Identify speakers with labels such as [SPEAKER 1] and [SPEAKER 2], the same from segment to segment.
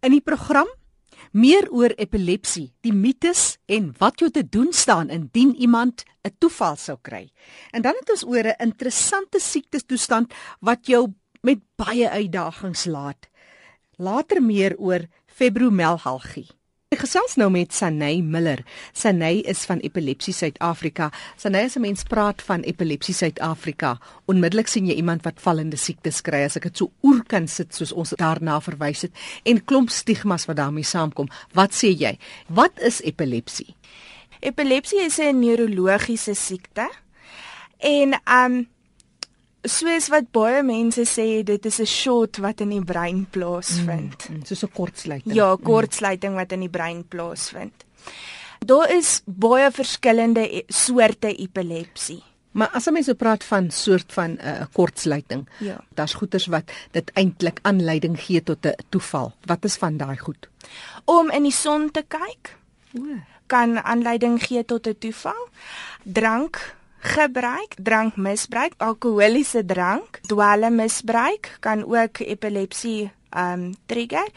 [SPEAKER 1] In die program meer oor epilepsie, die mites en wat jy te doen staan indien iemand 'n toeval sou kry. En dan het ons oor 'n interessante siektestoestand wat jou met baie uitdagings laat. Later meer oor fibromelhalgie. Ek gesels nou met Sanay Miller. Sanay is van Epilepsie Suid-Afrika. Sanay, as 'n mens praat van Epilepsie Suid-Afrika, onmiddellik sien jy iemand wat vallende siektes kry, as ek dit so oor kan sit soos ons daarna verwys het en klomp stigmas wat daarmee saamkom. Wat sê jy? Wat is epilepsie?
[SPEAKER 2] Epilepsie is 'n neurologiese siekte. En um soos wat baie mense sê dit is 'n shot wat in die brein plaasvind.
[SPEAKER 1] Mm, mm, soos 'n kortsluiting.
[SPEAKER 2] Ja, kortsluiting wat in die brein plaasvind. Daar is baie verskillende e soorte epilepsie.
[SPEAKER 1] Maar as jy so praat van soort van 'n uh, kortsluiting,
[SPEAKER 2] ja.
[SPEAKER 1] daar's goeters wat dit eintlik aanleiding gee tot 'n toeval. Wat is van daai goed?
[SPEAKER 2] Om in die son te kyk.
[SPEAKER 1] O.
[SPEAKER 2] Kan aanleiding gee tot 'n toeval. Drank gebruik, drankmisbruik, alkoholiese drank, dwelmmisbruik kan ook epilepsie um trigger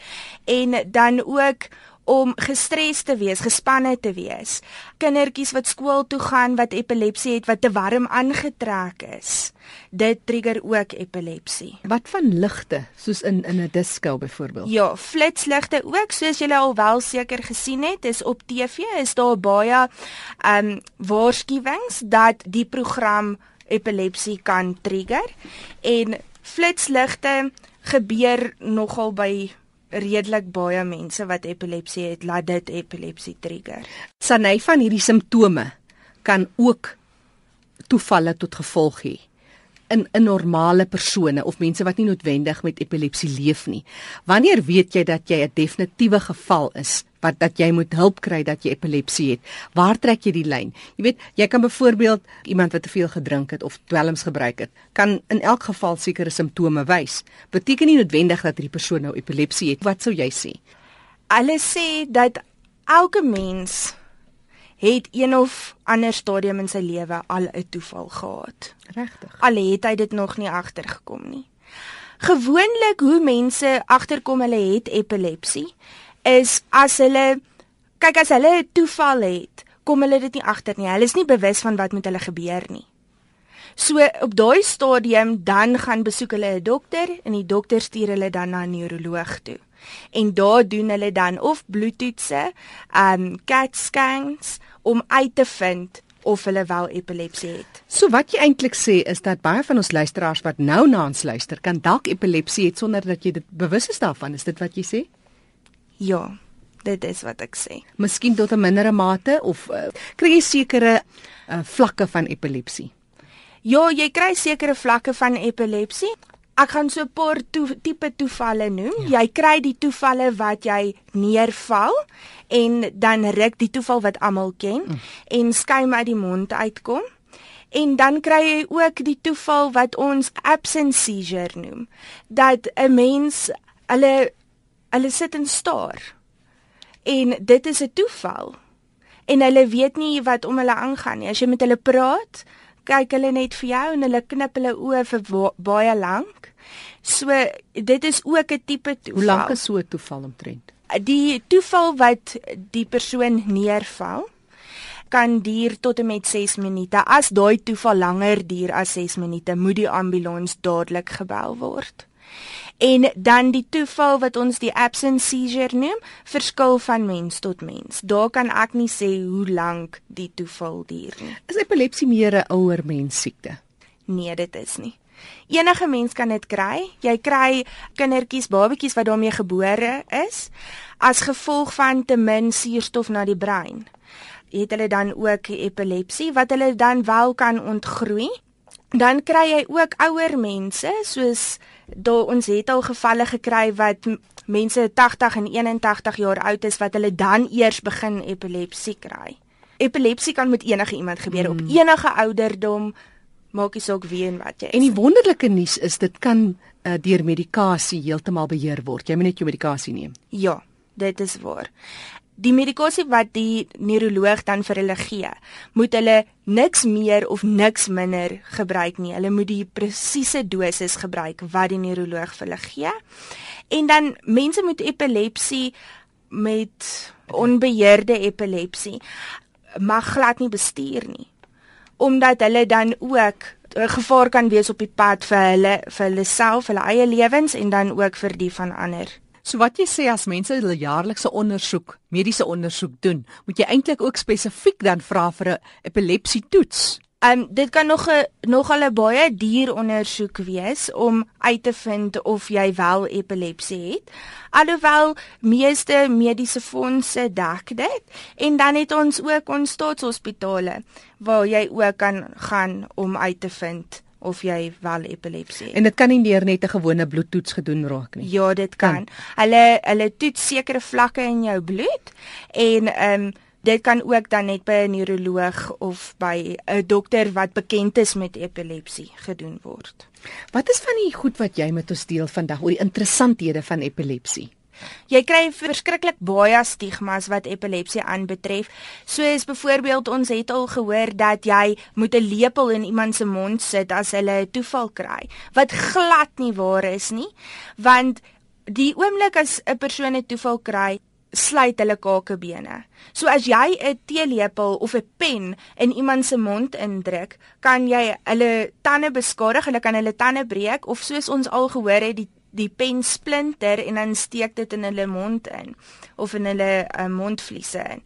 [SPEAKER 2] en dan ook om gestres te wees, gespanne te wees. Kindertjies wat skool toe gaan wat epilepsie het wat te warm aangetrek is. Dit trigger ook epilepsie.
[SPEAKER 1] Wat van ligte, soos in in 'n disco byvoorbeeld?
[SPEAKER 2] Ja, flitsligte ook, soos julle al wel seker gesien het, is op TV is daar baie um waarskuwings dat die program epilepsie kan trigger en flitsligte gebeur nogal by redelik baie mense wat epilepsie het, laat dit epilepsie trigger.
[SPEAKER 1] Sanay van hierdie simptome kan ook toevalle tot gevolg hê in 'n normale persone of mense wat nie noodwendig met epilepsie leef nie. Wanneer weet jy dat jy 'n definitiewe geval is wat dat jy moet hulp kry dat jy epilepsie het? Waar trek jy die lyn? Jy weet, jy kan byvoorbeeld iemand wat te veel gedrink het of dwelms gebruik het, kan in elk geval sekere simptome wys. Beteken nie noodwendig dat hierdie persoon nou epilepsie het. Wat sou jy sê?
[SPEAKER 2] Hulle sê dat elke mens het een of ander stadium in sy lewe al 'n toeval gehad.
[SPEAKER 1] Regtig.
[SPEAKER 2] Al het hy dit nog nie agtergekom nie. Gewoonlik hoe mense agterkom hulle het epilepsie is as hulle kyk as hulle 'n toeval het, kom hulle dit nie agter nie. Hulle is nie bewus van wat met hulle gebeur nie. So op daai stadium dan gaan besoek hulle 'n dokter en die dokter stuur hulle dan na 'n neuroloog toe en daar doen hulle dan of bloedtoetse, um CAT scans om uit te vind of hulle wel epilepsie het.
[SPEAKER 1] So wat jy eintlik sê is dat baie van ons luisteraars wat nou na ons luister, kan dalk epilepsie het sonder dat jy dit bewus is daarvan. Is dit wat jy sê?
[SPEAKER 2] Ja, dit is wat ek sê.
[SPEAKER 1] Miskien tot 'n mindere mate of uh, kry jy sekere uh, vlakke van epilepsie?
[SPEAKER 2] Ja, jy kry sekere vlakke van epilepsie. Ek gaan so 'n paar to tipe toevalle noem. Ja. Jy kry die toevalle wat jy neerval en dan ruk die toeval wat almal ken mm. en skuim uit die mond uitkom. En dan kry jy ook die toeval wat ons absence seizure noem. Dat 'n mens hulle hulle sit en staar. En dit is 'n toeval. En hulle weet nie wat om hulle aangaan nie. As jy met hulle praat, kyk hulle net vir jou en hulle knip hulle oë vir baie lank. So dit is ook 'n tipe toeval.
[SPEAKER 1] Hoe lank is so 'n toeval omtrent?
[SPEAKER 2] Die toeval wat die persoon neerval kan duur tot en met 6 minute. As daai toeval langer duur as 6 minute, moet die ambulans dadelik gebel word. En dan die toeval wat ons die absence seizure noem, verskil van mens tot mens. Daar kan ek nie sê hoe lank die toeval duur nie.
[SPEAKER 1] Is epilepsie meer 'n ouer mens siekte?
[SPEAKER 2] Nee, dit is nie. Enige mens kan dit kry. Jy kry kindertjies, babetjies wat daarmee gebore is as gevolg van te min suurstof na die brein. Het hulle dan ook epilepsie wat hulle dan wel kan ontgroei? Dan kry jy ook ouer mense soos daar ons het al gevalle gekry wat mense 80 en 81 jaar oud is wat hulle dan eers begin epilepsie kry. Epilepsie kan met enige iemand gebeur mm. op enige ouderdom maak nie saak wie en wat jy is.
[SPEAKER 1] En die wonderlike nuus is dit kan uh, deur medikasie heeltemal beheer word. Jy moet net jou medikasie neem.
[SPEAKER 2] Ja, dit is waar die medikasie wat die neuroloog dan vir hulle gee, moet hulle niks meer of niks minder gebruik nie. Hulle moet die presiese dosis gebruik wat die neuroloog vir hulle gee. En dan mense met epilepsie met onbeheerde epilepsie mag glad nie bestuur nie omdat hulle dan ook 'n gevaar kan wees op die pad vir hulle vir hulle self, hulle eie lewens en dan ook vir die van ander.
[SPEAKER 1] So wat jy sê as mense hulle jaarlikse ondersoek, mediese ondersoek doen, moet jy eintlik ook spesifiek dan vra vir 'n epilepsie toets.
[SPEAKER 2] Ehm um, dit kan nog 'n nogal 'n baie duur ondersoek wees om uit te vind of jy wel epilepsie het. Alhoewel meeste mediese fondse dek dit en dan het ons ook ons staatshospitale waar jy ook kan gaan om uit te vind of jy wel epilepsie het.
[SPEAKER 1] En dit kan nie deur net 'n gewone bloedtoets gedoen raak nie.
[SPEAKER 2] Ja, dit kan. kan. Hulle hulle toets sekere vlakke in jou bloed en ehm um, dit kan ook dan net by 'n neuroloog of by 'n dokter wat bekend is met epilepsie gedoen word.
[SPEAKER 1] Wat is van die goed wat jy met ons deel vandag oor die interessanthede van epilepsie?
[SPEAKER 2] Jy kry verskriklik baie stigmas wat epilepsie aanbetref. Soos byvoorbeeld ons het al gehoor dat jy moet 'n lepel in iemand se mond sit as hulle 'n toeval kry, wat glad nie waar is nie, want die oomblik as 'n persoon 'n toeval kry, sluit hulle kakebene. So as jy 'n teelepel of 'n pen in iemand se mond indruk, kan jy hulle tande beskadig, hulle kan hulle tande breek of soos ons al gehoor het, die die pen splinter en dan steek dit in hulle mond in of in hulle uh, mondvliese in.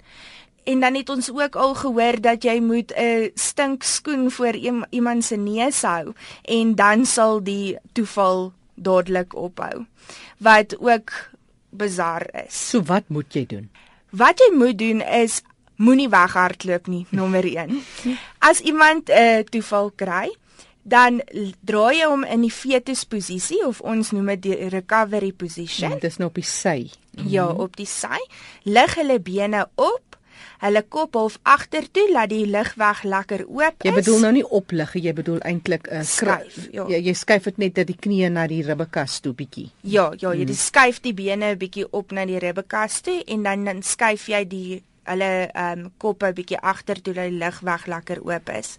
[SPEAKER 2] En dan het ons ook al gehoor dat jy moet 'n stinkskoen voor iemand se neus hou en dan sal die toeval dadelik ophou. Wat ook bizar is.
[SPEAKER 1] So wat moet jy doen?
[SPEAKER 2] Wat jy moet doen is moenie weghardloop nie, nommer 1. As iemand 'n uh, toeval kry, dan draai jy hom in die fetusposisie of ons noem dit die recovery position.
[SPEAKER 1] Dit is nou op die sy.
[SPEAKER 2] Ja, op die sy. Lig hulle bene op hulle kop half agtertoe laat die lugweg lekker oop
[SPEAKER 1] is. Jy bedoel nou nie oplig, jy bedoel eintlik 'n uh, skuif. Ja. Jy, jy skuif dit net dat die knieë na die ribbekas toe bietjie.
[SPEAKER 2] Ja, ja, jy hmm. skuif die bene 'n bietjie op na die ribbekas toe en dan dan skuif jy die hulle ehm um, koppe bietjie agtertoe dat die lugweg lekker oop is.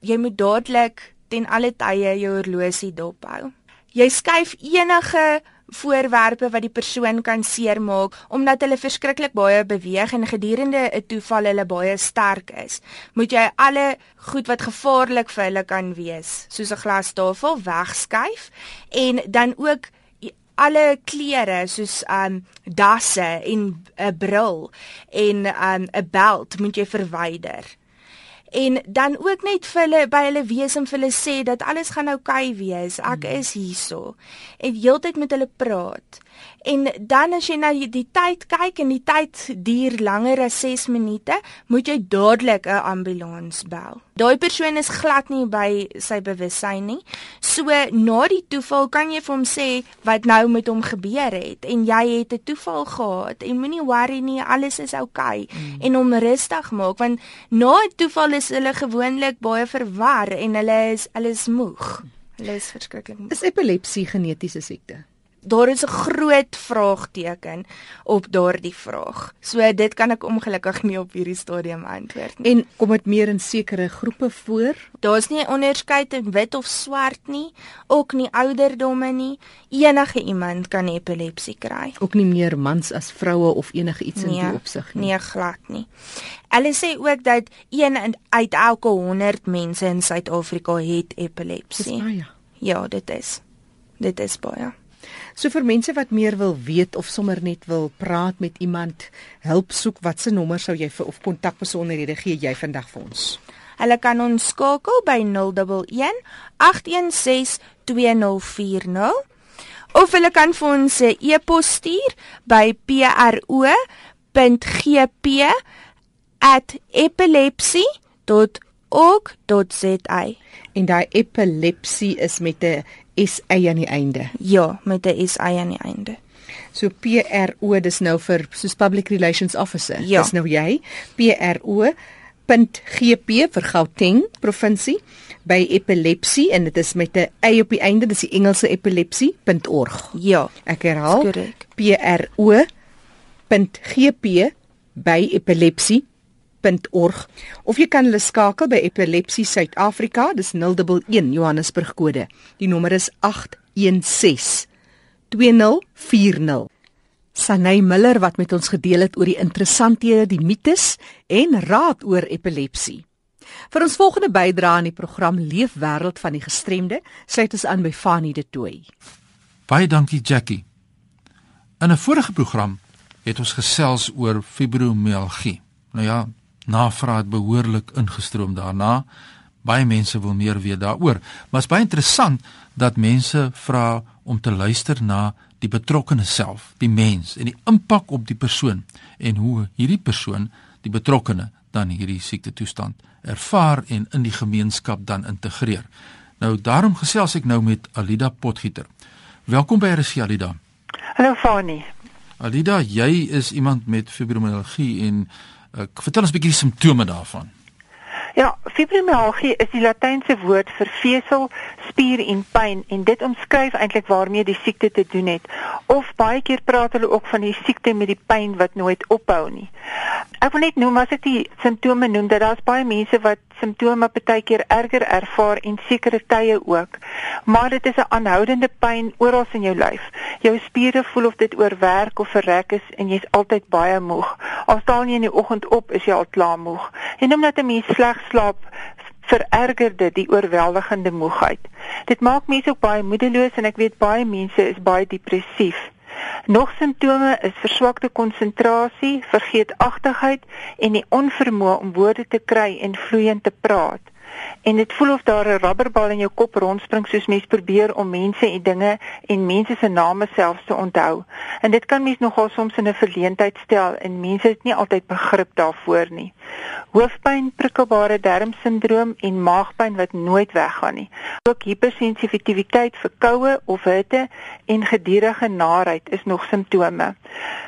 [SPEAKER 2] Jy moet dadelik ten alle tye jou horlosie dophou. Jy skuif enige voorwerpe wat die persoon kan seermaak omdat hulle verskriklik baie beweeg en gedurende 'n toeval hulle baie sterk is. Moet jy alle goed wat gevaarlik vir hulle kan wees, soos 'n glastafel wegskuif en dan ook alle klere soos um dasse en 'n bril en um 'n beld moet jy verwyder en dan ook net vir hulle by hulle wees en vir hulle sê dat alles gaan oukei okay wees. Ek mm. is hierso. En heeltyd met hulle praat. En dan as jy na die, tyd kyk en die tyd duur langer as 6 minute, moet jy dadelik 'n ambulans bel. Daai persoon is glad nie by sy bewussyn nie. So na die toeval kan jy vir hom sê wat nou met hom gebeur het en jy het 'n toeval gehad en moenie worry nie, alles is oukei okay. mm. en hom rustig maak want na 'n toeval is hulle gewoonlik baie verwar en hulle is hulle is moeg. Hulle is verskriklik moeg.
[SPEAKER 1] Is epilepsie genetiese siekte?
[SPEAKER 2] Daar is 'n groot vraagteken op daardie vraag. So dit kan ek ongelukkig nie op hierdie stadium antwoord
[SPEAKER 1] nie. En kom dit meer in sekere groepe voor?
[SPEAKER 2] Daar's nie 'n onderskeid in wit of swart nie, ook nie ouderdomme nie. Enige iemand kan epilepsie kry.
[SPEAKER 1] Ook nie meer mans as vroue of enige iets nee, in die opsig
[SPEAKER 2] nie. Nee, glad nie. Hulle sê ook dat 1 uit elke 100 mense in Suid-Afrika het epilepsie. Ja, dit is. Dit is baie.
[SPEAKER 1] So vir mense wat meer wil weet of sommer net wil praat met iemand, help soek, watse nommer sou jy vir of kontakbesonderhede gee jy vandag vir ons?
[SPEAKER 2] Hulle kan ons skakel by 011 816 2040 of hulle kan vir ons 'n e-pos stuur by pro.epilepsy.org.za.
[SPEAKER 1] En daai epilepsie is met 'n S A aan die einde.
[SPEAKER 2] Ja, met 'n S A aan die einde.
[SPEAKER 1] So P R O dis nou vir soos public relations officer.
[SPEAKER 2] Ja.
[SPEAKER 1] Dis nou jy. P R O .gp vir Gauteng provinsie by epilepsie en dit is met 'n y op die einde dis die Engelse epilepsie.org.
[SPEAKER 2] Ja,
[SPEAKER 1] ek herhaal. P R O .gp by epilepsie www.epilepsie.org of jy kan hulle skakel by Epilepsie Suid-Afrika, dis 011 Johannesburg kode. Die nommer is 816 2040. Sanay Miller wat met ons gedeel het oor die interessanthede, die mites en raad oor epilepsie. Vir ons volgende bydrae aan die program Leefwêreld van die Gestremde, sluit ons aan by Fanie De Tooy.
[SPEAKER 3] Baie dankie Jackie. In 'n vorige program het ons gesels oor fibromialgie. Nou ja, navraag het behoorlik ingestroom daarna. Baie mense wil meer weet daaroor, maar is baie interessant dat mense vra om te luister na die betrokkene self, die mens en die impak op die persoon en hoe hierdie persoon, die betrokkene, dan hierdie siekte toestand ervaar en in die gemeenskap dan integreer. Nou daarom gesels ek nou met Alida Potgieter. Welkom by RC Alida.
[SPEAKER 4] Hallo Fani.
[SPEAKER 3] Alida, jy is iemand met fibromialgie en uh, vertel ons 'n bietjie die simptome daarvan.
[SPEAKER 4] Ja, fibromialgie is die latynse woord vir vesel, spier en pyn en dit omskryf eintlik waarmee die siekte te doen het. Of baie keer praat hulle ook van die siekte met die pyn wat nooit ophou nie. Ek wil net noem as ek die simptome noem dat daar's baie mense wat simptome baie keer erger ervaar en sekere tye ook. Maar dit is 'n aanhoudende pyn oral in jou lyf. Jou spiere voel of dit oorwerk of verrek is en jy's altyd baie moeg. Al staan jy in die oggend op, is jy al klaar moeg. En omdat 'n mens sleg slaap, vererger dit die oorweldigende moegheid. Dit maak mense ook baie moedeloos en ek weet baie mense is baie depressief. Nog simptome is verswakte konsentrasie, vergeetachtigheid en die onvermoë om woorde te kry en vloeiend te praat. En dit voel of daar 'n rubberbal in jou kop rondspring soos mens probeer om mense en dinge en mense se name selfs te onthou. En dit kan mens nogal soms in 'n verleentheid stel en mense het nie altyd begrip daarvoor nie. Hoofpyn, prikkelbare darmsindroom en maagpyn wat nooit weggaan nie. Ook hipersensitiwiteit vir koue of hitte en gedurende naarheid is nog simptome.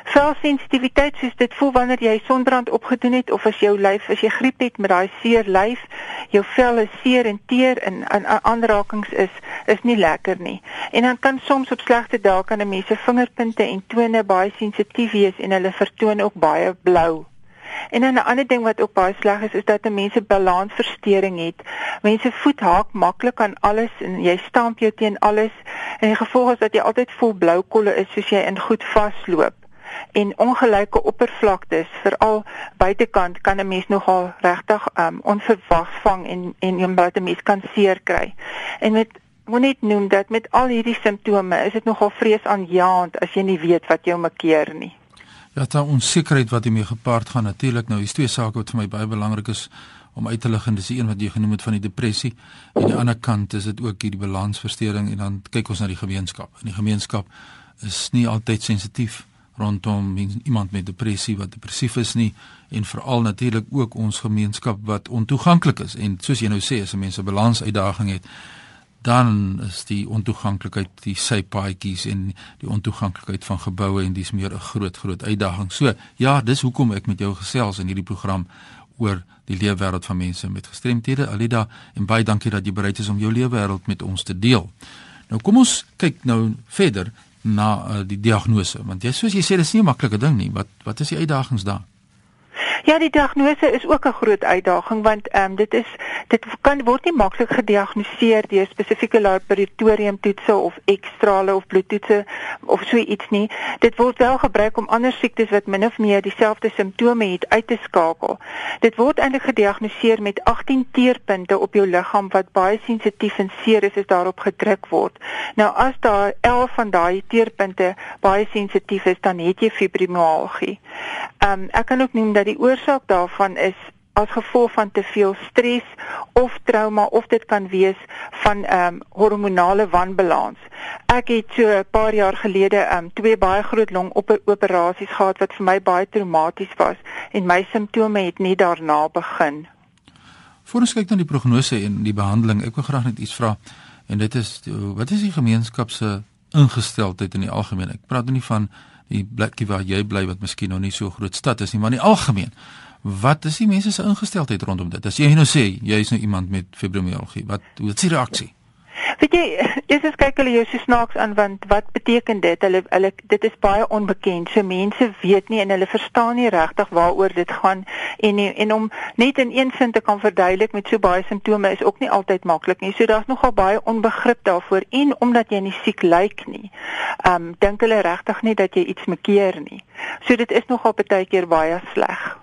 [SPEAKER 4] Velsensitiwiteit soos dit voel wanneer jy sonbrand opgedoen het of as jou lyf as jy griep het met daai seer lyf, jou vel is seer en teer en aan aanrakings is is nie lekker nie. En dan kan soms op slegte dae kan 'n mens se vingerpunte en tone baie sensitief wees en hulle vertoon ook baie blou. En dan 'n ander ding wat ook baie sleg is, is dat mense balansversteuring het. Mense voet haak maklik aan alles en jy stamp jou teen alles en die gevolg is dat jy altyd vol blou kolle is soos jy in goed vasloop en ongelyke oppervlaktes veral buitekant kan 'n mens nogal regtig um, onverwags vang en en omdat 'n mens kan seer kry. En met moet net noem dat met al hierdie simptome is dit nogal vreesaanjaend as jy nie weet wat jou makkeer nie.
[SPEAKER 3] Ja, daai onsekerheid wat hiermee gepaard gaan natuurlik nou, hier's twee sake wat vir my baie belangrik is om uit te lig en dis die een wat jy genoem het van die depressie en die ander kant is dit ook hierdie balansversteuring en dan kyk ons na die gemeenskap. En die gemeenskap is nie altyd sensitief rondom iemand met depressie wat depressief is nie en veral natuurlik ook ons gemeenskap wat ontoeganklik is en soos jy nou sê as 'n balans uitdaging het dan is die ontoeganklikheid die sypaadjies en die ontoeganklikheid van geboue en dis meer 'n groot groot uitdaging. So ja, dis hoekom ek met jou gesels in hierdie program oor die leefwêreld van mense met gestremthede. Alida en baie dankie dat jy bereid is om jou leefwêreld met ons te deel. Nou kom ons kyk nou verder na uh, die diagnose. Want jy soos jy sê dis nie 'n maklike ding nie. Wat wat is die uitdagings daar
[SPEAKER 4] Ja, die diagnose is ook 'n groot uitdaging want ehm um, dit is dit kan word nie maklik gediagnoseer deur spesifieke laboratoriumtoetse of ekstrale of bloedtoetse of so iets nie. Dit word wel gebruik om ander siektes wat min of meer dieselfde simptome het uit te skakel. Dit word eintlik gediagnoseer met 18 teerpunte op jou liggaam wat baie sensitief en seer is as daarop gedruk word. Nou as daar 11 van daai teerpunte baie sensitief is, dan het jy fibromialgie. Ehm um, ek kan ook noem dat die oorsaak daarvan is as gevolg van te veel stres of trauma of dit kan wees van ehm um, hormonale wanbalans. Ek het so 'n paar jaar gelede ehm um, twee baie groot longoperasies gehad wat vir my baie traumaties was en my simptome het net daarna begin.
[SPEAKER 3] Voordat ons kyk na die prognose en die behandeling, ek wil graag net iets vra en dit is wat is die gemeenskap se ingesteldheid in die algemeen? Ek praat nou nie van die plekkie waar jy bly wat miskien nog nie so groot stad is nie, maar in die algemeen. Wat is die mense se ingesteldheid rondom dit? As jy nou sê jy is nou iemand met fibromialgie, wat wat is die reaksie?
[SPEAKER 4] Weet jy, eers as kyk hulle jou so snaaks aan want wat beteken dit? Hulle hulle dit is baie onbekend. So mense weet nie en hulle verstaan nie regtig waaroor dit gaan en en om net in een sin te kan verduidelik met so baie simptome is ook nie altyd maklik nie. So daar's nogal baie onbegrip daarvoor en omdat jy nie siek lyk nie. Ehm um, dink hulle regtig nie dat jy iets mekeer nie. So dit is nogal baie keer baie sleg.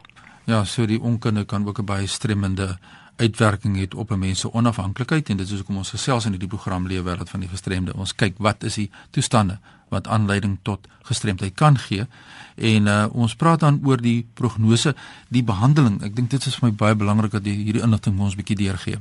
[SPEAKER 3] Ja, so die onkunde kan ook 'n baie stremmende uitwerking het op 'n mens se onafhanklikheid en dit is hoekom ons gesels in hierdie program Lewe wêreld van die gestremde. Ons kyk wat is die toestande wat aanleiding tot gestremdheid kan gee en uh, ons praat dan oor die prognose, die behandeling. Ek dink dit is vir my baie belangrik dat jy hierdie inligting ons 'n bietjie deurgee.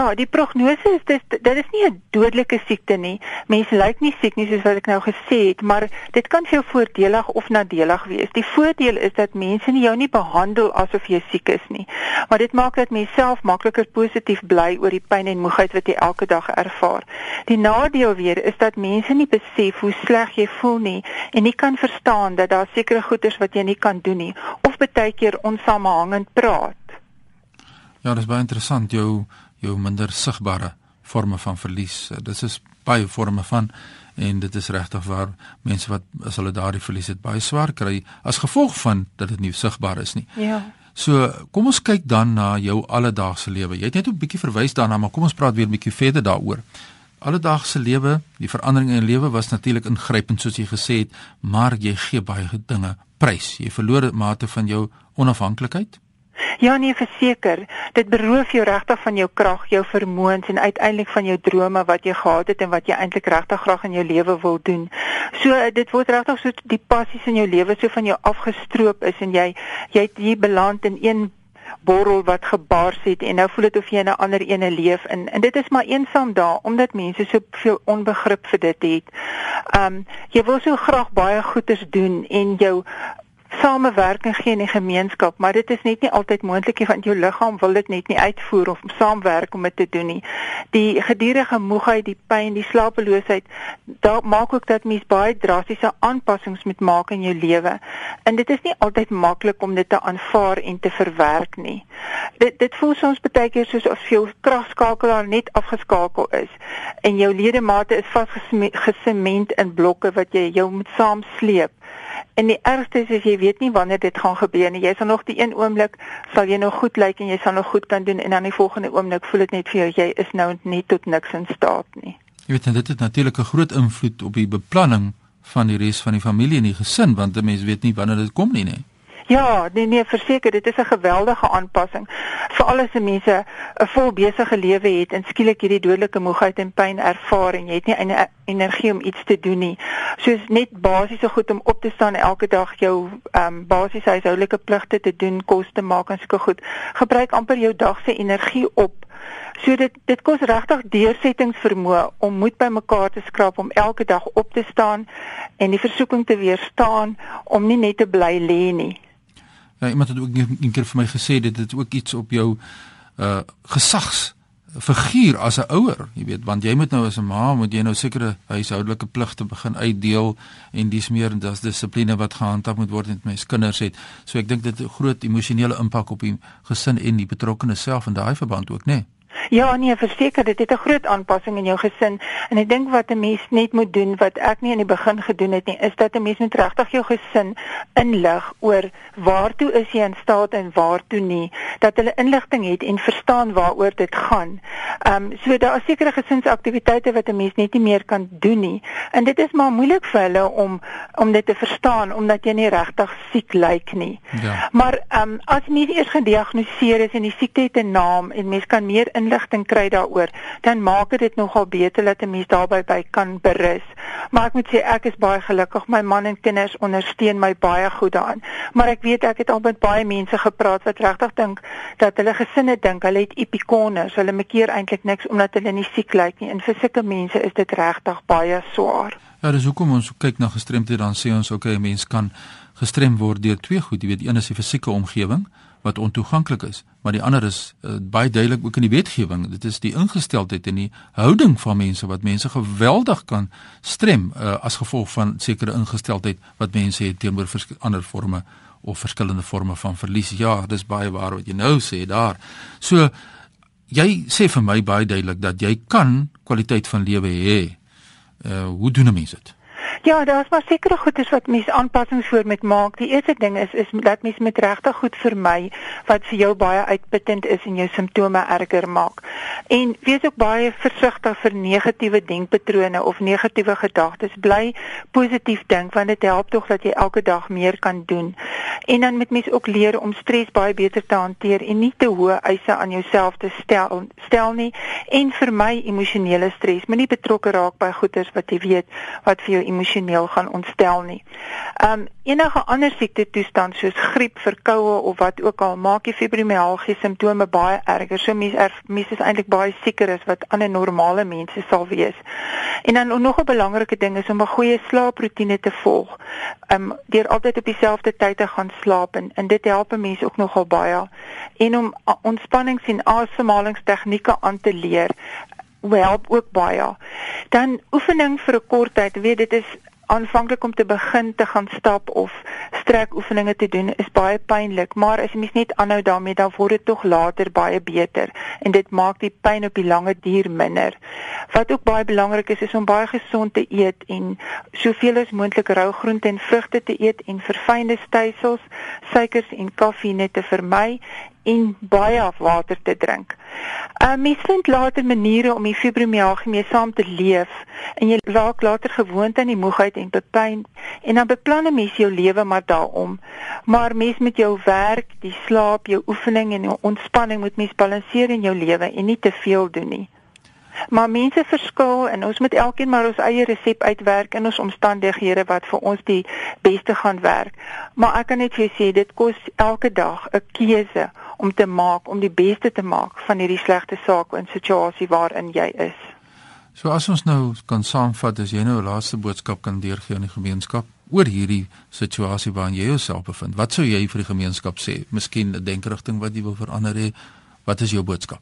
[SPEAKER 4] Ja, die prognose is dis dit is nie 'n dodelike siekte nie. Mense lyk nie siek nie soos wat ek nou gesê het, maar dit kan vir jou voordelig of nadelig wees. Die voordeel is dat mense nie jou nie behandel asof jy siek is nie. Maar dit maak dat mens self makliker positief bly oor die pyn en moegheid wat jy elke dag ervaar. Die nadeel weer is dat mense nie besef hoe sleg jy voel nie en nie kan verstaan dat daar sekere goeders wat jy nie kan doen nie of baie keer onsamehangend praat.
[SPEAKER 3] Ja, dis baie interessant jou jou minder sigbare forme van verlies. Eh, dit is baie forme van en dit is regtig waar mense wat as hulle daardie verlies het baie swaar kry as gevolg van dat dit nie sigbaar is nie.
[SPEAKER 4] Ja.
[SPEAKER 3] So, kom ons kyk dan na jou alledaagse lewe. Jy het net 'n bietjie verwys daarna, maar kom ons praat weer 'n bietjie verder daaroor. Alledaagse lewe, die verandering in lewe was natuurlik ingrypend soos jy gesê het, maar jy gee baie dinge prys. Jy verloor 'n mate van jou onafhanklikheid.
[SPEAKER 4] Ja nee, verseker, dit beroof jou regtig van jou krag, jou vermoëns en uiteindelik van jou drome wat jy gehad het en wat jy eintlik regtig graag in jou lewe wil doen. So dit word regtig so die passies in jou lewe so van jou afgestroop is en jy jy het hier beland in een borrel wat gebars het en nou voel dit of jy in 'n ander ene leef en en dit is maar eensaam daar omdat mense so veel onbegrip vir dit het. Um jy wil so graag baie goeders doen en jou samewerking gee in die gemeenskap, maar dit is net nie altyd moontlik nie want jou liggaam wil dit net nie uitvoer of saamwerk om dit te doen nie. Die gedurende moegheid, die pyn, die slapeloosheid, daar maak ook dat mens baie drastiese aanpassings moet maak in jou lewe. En dit is nie altyd maklik om dit te aanvaar en te verwerk nie. Dit dit voel soms baie keer soos of jou kragskakelaar net afgeskakel is en jou ledemate is vasgesement in blokke wat jy jou moet saamsleep. En die ergste is as jy weet nie wanneer dit gaan gebeur nie. Jy sal nog die een oomblik sal jy nog goed lyk en jy sal nog goed kan doen en dan die volgende oomblik voel dit net vir jou jy is nou nie tot niks in staat nie.
[SPEAKER 3] Jy weet dit het natuurlik 'n groot invloed op die beplanning van die res van die familie en die gesin want 'n mens weet nie wanneer dit kom nie, nee.
[SPEAKER 4] Ja, nee nee, verseker, dit is 'n geweldige aanpassing. Veral as mense 'n vol besige lewe het en skielik hierdie dodelike moegheid en pyn ervaar en jy het nie energie om iets te doen nie. Soos net basiese goed om op te staan elke dag jou ehm um, basiese huishoudelike pligte te doen, kos te maak en sulke goed. Gebruik amper jou dag se energie op. So dit dit kos regtig deursettingsvermoë om moed bymekaar te skraap om elke dag op te staan en die versoeking te weerstaan om nie net te bly lê nie.
[SPEAKER 3] Ja, iemand het ook een keer vir my gesê dit het ook iets op jou uh gesags figuur as 'n ouer, jy weet, want jy moet nou as 'n ma moet jy nou sekere huishoudelike pligte begin uitdeel en dis meer dis dissipline wat gehandhaaf moet word met mens kinders het. So ek dink dit het 'n groot emosionele impak op die gesin en die betrokkenes self in daai verband ook, né? Nee.
[SPEAKER 4] Ja, nee, verseker, dit het 'n groot aanpassing in jou gesin en ek dink wat 'n mens net moet doen wat ek nie in die begin gedoen het nie, is dat 'n mens moet regtig jou gesin inlig oor waartoe is jy in staat en waartoe nie, dat hulle inligting het en verstaan waaroor dit gaan. Ehm um, so daar is sekere gesinsaktiwiteite wat 'n mens net nie meer kan doen nie en dit is maar moeilik vir hulle om om dit te verstaan omdat jy nie regtig siek lyk nie. Ja. Maar ehm um, as mens eers gediagnoseer is en die siekte het 'n naam en mens kan meer inligting kry daaroor, dan maak dit nogal beter dat 'n mens daarby by kan berus. Maar ek moet sê ek is baie gelukkig. My man en kinders ondersteun my baie goed daarin. Maar ek weet ek het al met baie mense gepraat wat regtig dink dat hulle gesinne dink hulle het epikoners. Hulle mekeer eintlik niks omdat hulle nie siek lyk nie. En vir sulke mense is dit regtig baie swaar.
[SPEAKER 3] Ja, dis hoekom ons kyk na gestremdheid dan sê ons okay, 'n mens kan gestrem word deur twee goed, jy weet, een is die fisieke omgewing wat ontoeganklik is, maar die ander is uh, baie duidelik ook in die wetgewing. Dit is die ingesteldheid en die houding van mense wat mense geweldig kan strem uh, as gevolg van sekere ingesteldheid wat mense het teenoor ander forme of verskillende forme van verlies. Ja, dis baie waar wat jy nou sê daar. So jy sê vir my baie duidelik dat jy kan kwaliteit van lewe hê. Uh hoe doen 'n mens dit?
[SPEAKER 4] Ja, daar's maar sekere goedes wat mens aanpassings voor moet maak. Die eerste ding is is dat mens met regtig goed vermy wat vir jou baie uitputtend is en jou simptome erger maak. En wees ook baie versigtig vir negatiewe denkpatrone of negatiewe gedagtes. Bly positief dink want dit help tog dat jy elke dag meer kan doen. En dan moet mens ook leer om stres baie beter te hanteer en nie te hoë eise aan jouself te stel stel nie en vermy emosionele stres. Moenie betrokke raak by goeders wat jy weet wat vir jou emosioneel gaan ontstel nie. Um enige ander siekte toestand soos griep, verkoue of wat ook al maak die fibromialgie simptome baie erger. So mense er, mense is eintlik baie sieker as wat ander normale mense sal wees. En dan nog 'n belangrike ding is om 'n goeie slaaproetine te volg. Um deur altyd op dieselfde tyd te gaan slaap en, en dit help mense ook nogal baie. En om ontspannings en asemhalingstegnieke aan te leer help ook baie. Dan oefening vir 'n kort tyd, weet dit is aanvanklik om te begin te gaan stap of strek oefeninge te doen is baie pynlik, maar as jy mens net aanhou daarmee dan word dit tog later baie beter en dit maak die pyn op die lange duur minder. Wat ook baie belangrik is is om baie gesond te eet en soveel as moontlik rou groente en vrugte te eet en verfynde stysels, suikers en koffie net te vermy en baie water te drink. Uh mens vind later maniere om die fibromialgie mee saam te leef en jy raak later gewoond aan die moegheid en pyn en dan beplan 'n mens jou lewe maar daarom. Maar mens met jou werk, die slaap, jou oefening en jou ontspanning moet mens balanseer in jou lewe en nie te veel doen nie. Maar mense verskil en ons moet elkeen maar ons eie resep uitwerk in ons omstandighede wat vir ons die beste gaan werk. Maar ek kan net vir jou sê dit kos elke dag 'n keuse om te maak om die beste te maak van hierdie slegte saak en situasie waarin jy is.
[SPEAKER 3] So as ons nou kan saamvat as jy nou 'n laaste boodskap kan deurgee aan die gemeenskap oor hierdie situasie waarin jy jouself bevind. Wat sou jy vir die gemeenskap sê? Miskien 'n denkerigting wat jy wil verander hê. Wat is jou boodskap?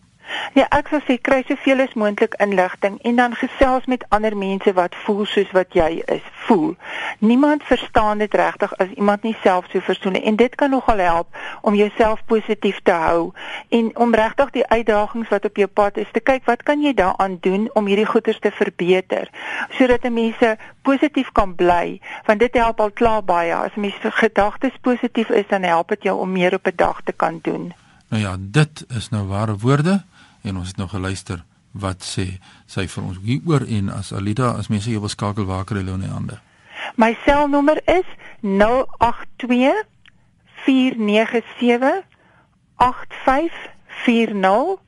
[SPEAKER 4] Ja, ek sou sê kry soveel as moontlik inligting en dan gesels met ander mense wat voel soos wat jy is. Voel. Niemand verstaan dit regtig as iemand nie self so verstaan nie en dit kan nogal help om jouself positief te hou en om regtig die uitdagings wat op jou pad is te kyk wat kan jy daaraan doen om hierdie goeders te verbeter sodat mense positief kan bly want dit help al klaar baie as mense gedagtes positief is dan help dit jou om meer op 'n dag te kan doen.
[SPEAKER 3] Nou ja, dit is nou ware woorde en ons het nou geluister wat sê sy vir ons hieroor en as Alida as mense jou wil skakel waar kry hulle in hande.
[SPEAKER 4] My selnommer is 082 497 8540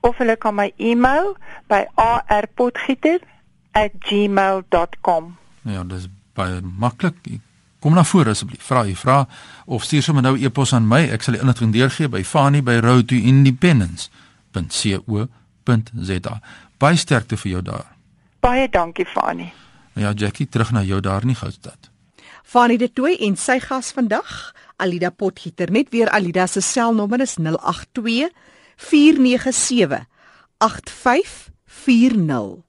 [SPEAKER 4] of hulle kan my e-mail by arpotgieter@gmail.com.
[SPEAKER 3] Ja, dis baie maklik. Kom na vore asseblief. Vra jy vra of stuur sommer nou e-pos aan my. Ek sal die inligting deurgee by Fani www.co.za. Baie sterkte vir jou daar.
[SPEAKER 4] Baie dankie Fani.
[SPEAKER 3] Ja Jackie, terug na jou daar in die Goudstad.
[SPEAKER 1] Fani de Tooi en sy gas vandag, Alida Potgieter. Net weer Alida se selnommer is 082 497 8540.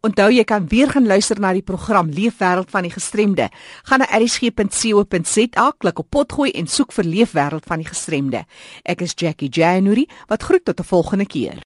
[SPEAKER 1] Onthou jy kan weer gaan luister na die program Leefwêreld van die Gestremde. Gaan na erisg.co.za, klik op potgooi en soek vir Leefwêreld van die Gestremde. Ek is Jackie January wat groet tot 'n volgende keer.